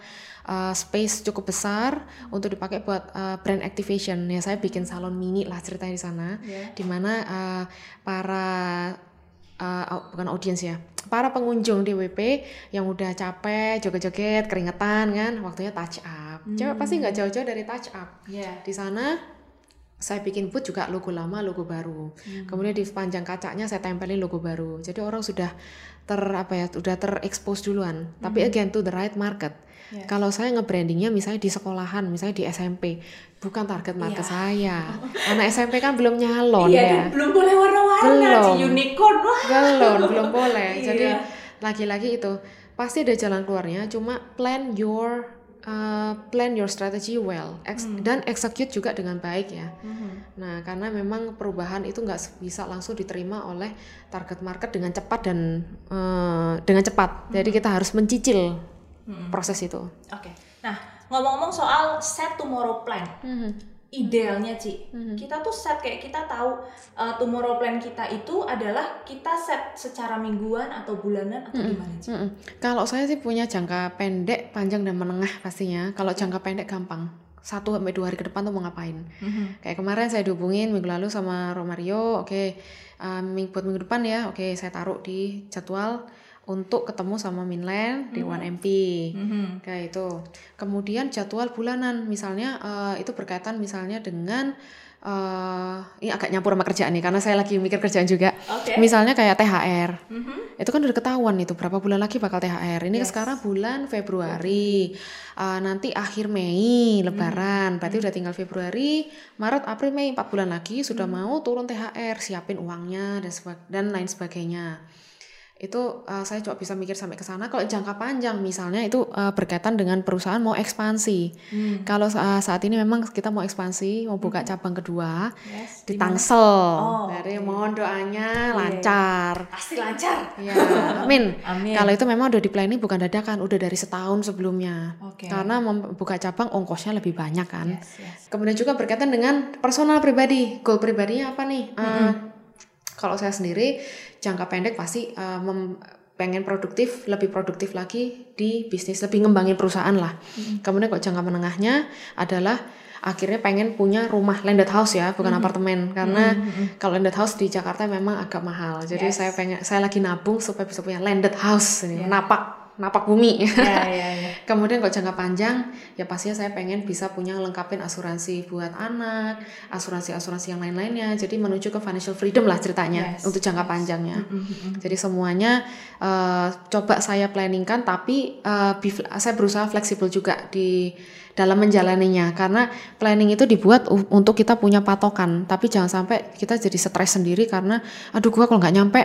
uh, space cukup besar untuk dipakai buat uh, brand activation. Ya saya bikin salon mini lah ceritanya di sana, yeah. di mana uh, para uh, bukan audiens ya para pengunjung DWP yang udah capek joget-joget keringetan kan waktunya touch up hmm. cewek pasti nggak jauh-jauh dari touch up. Yeah. di sana saya bikin booth juga logo lama logo baru. Hmm. kemudian di sepanjang kacanya saya tempelin logo baru. Jadi orang sudah ter apa ya sudah terekspos duluan. Hmm. tapi again to the right market. Yeah. kalau saya nge-brandingnya misalnya di sekolahan misalnya di SMP bukan target market yeah. saya. Anak SMP kan belum nyalon yeah, ya. belum boleh warna-warna belum. unicorn. Belum belum boleh. Jadi lagi-lagi itu pasti ada jalan keluarnya. Cuma plan your uh, plan your strategy well ex hmm. dan execute juga dengan baik ya. Hmm. Nah karena memang perubahan itu nggak bisa langsung diterima oleh target market dengan cepat dan uh, dengan cepat. Hmm. Jadi kita harus mencicil hmm. proses itu. Oke. Okay. Nah ngomong-ngomong soal set tomorrow plan. Hmm idealnya Ci hmm. kita tuh set kayak kita tahu uh, tomorrow plan kita itu adalah kita set secara mingguan atau bulanan atau hmm. gimana Ci? Hmm. Kalau saya sih punya jangka pendek, panjang dan menengah pastinya. Kalau jangka pendek gampang satu sampai dua hari ke depan tuh mau ngapain. Mm-hmm. Kayak kemarin saya dihubungin minggu lalu sama Romario, oke okay, um, buat minggu depan ya, oke okay, saya taruh di jadwal untuk ketemu sama Minland di Mhm. 1MP. Mhm. Kayak itu. Kemudian jadwal bulanan, misalnya eh, itu berkaitan misalnya dengan eh ini agak nyampur sama kerjaan nih karena saya lagi mikir kerjaan juga. Oke. Misalnya kayak THR. Mhm. Itu kan udah ketahuan itu berapa bulan lagi bakal THR. Ini Yes. sekarang bulan Februari. Eh, nanti akhir Mei Lebaran. Hmm. Berarti udah tinggal Februari, Maret, April, Mei 4 bulan lagi sudah Hmm. mau turun THR, siapin uangnya dan seba- dan lain sebagainya. Itu eh, saya coba bisa mikir sampai ke sana. Kalau jangka panjang misalnya itu eh, berkaitan dengan perusahaan mau ekspansi. Hmm. Kalau sa- saat ini memang kita mau ekspansi, mau buka cabang kedua Yes. di? Tangsel. Oh, Jadi oke. mohon doanya Iya. lancar. Pasti lancar. Ya, amin. Amin. Kalau itu memang udah di planning bukan dadakan, udah dari setahun sebelumnya. Oke. Karena membuka cabang ongkosnya lebih banyak kan. Yes, yes. Kemudian juga berkaitan dengan personal pribadi. Goal pribadinya apa nih? Eh, kalau saya sendiri jangka pendek pasti eh, mem- pengen produktif, lebih produktif lagi di bisnis, lebih ngembangin perusahaan lah. Kemudian kalau jangka menengahnya adalah akhirnya pengen punya rumah landed house ya, bukan apartemen. Karena kalau landed house di Jakarta memang agak mahal. Jadi Yes. saya pengen saya lagi nabung supaya bisa punya landed house ini, Yeah. napak napak bumi. Ya, ya, ya. Kemudian kalau jangka panjang, ya pastinya saya pengen bisa punya lengkapin asuransi buat anak, asuransi-asuransi yang lain-lainnya. Jadi menuju ke financial freedom lah ceritanya Yes, untuk jangka panjangnya. Mhm, mhm. Jadi semuanya eh, coba saya planningkan, tapi be- saya berusaha fleksibel juga di dalam menjalaninya. Karena planning itu dibuat untuk kita punya patokan, tapi jangan sampai kita jadi stres sendiri karena, aduh gua kalau nggak nyampe,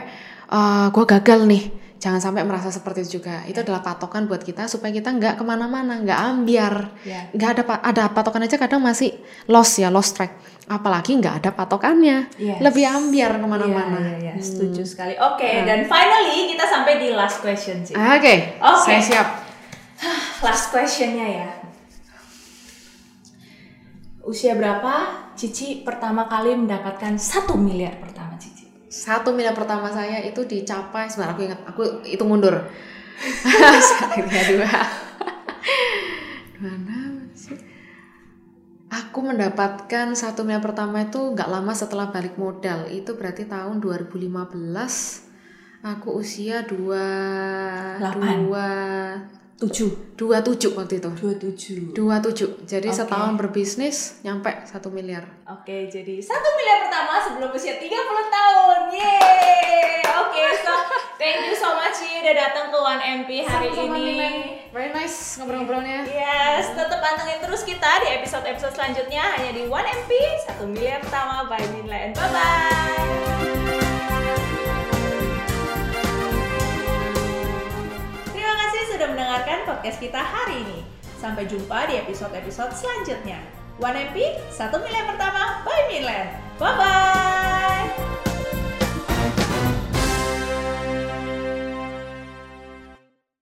eh, gua gagal nih. Jangan sampai merasa seperti itu juga. Itu adalah patokan buat kita supaya kita nggak ke mana-mana, nggak ambiar, Ya. nggak ada ada patokan aja kadang masih lost ya, lost track. Apalagi nggak ada patokannya, Yes. lebih ambiar ke mana-mana. Iya, iya, iya. setuju sekali. Oke, dan finally kita sampai di last question sih. Oke, Oke. saya siap. Last questionnya ya. Usia berapa Cici pertama kali mendapatkan satu miliar pertama? Satu miliar pertama saya itu dicapai, sebentar aku ingat, aku itu mundur. Akhirnya dua. Dua enam sih. Aku mendapatkan satu miliar pertama itu nggak lama setelah balik modal. Itu berarti tahun 2015. Aku usia dua dua Tujuh. dua tujuh waktu itu. Dua tujuh. Dua tujuh. Jadi Oke. setahun berbisnis nyampe satu miliar. Oke, jadi satu miliar pertama sebelum usia 30 tahun. Yeay! Oke, so thank you so much Ci udah datang ke 1MP hari Sama-sama, ini. Milen. Very nice ngobrol-ngobrolnya. Yes, tetap pantengin terus kita di episode-episode selanjutnya hanya di 1MP, 1 miliar pertama by Minland. Bye-bye! Sudah mendengarkan podcast kita hari ini. Sampai jumpa di episode-episode selanjutnya. 1MP, 1 miliar pertama by Minland. Bye-bye!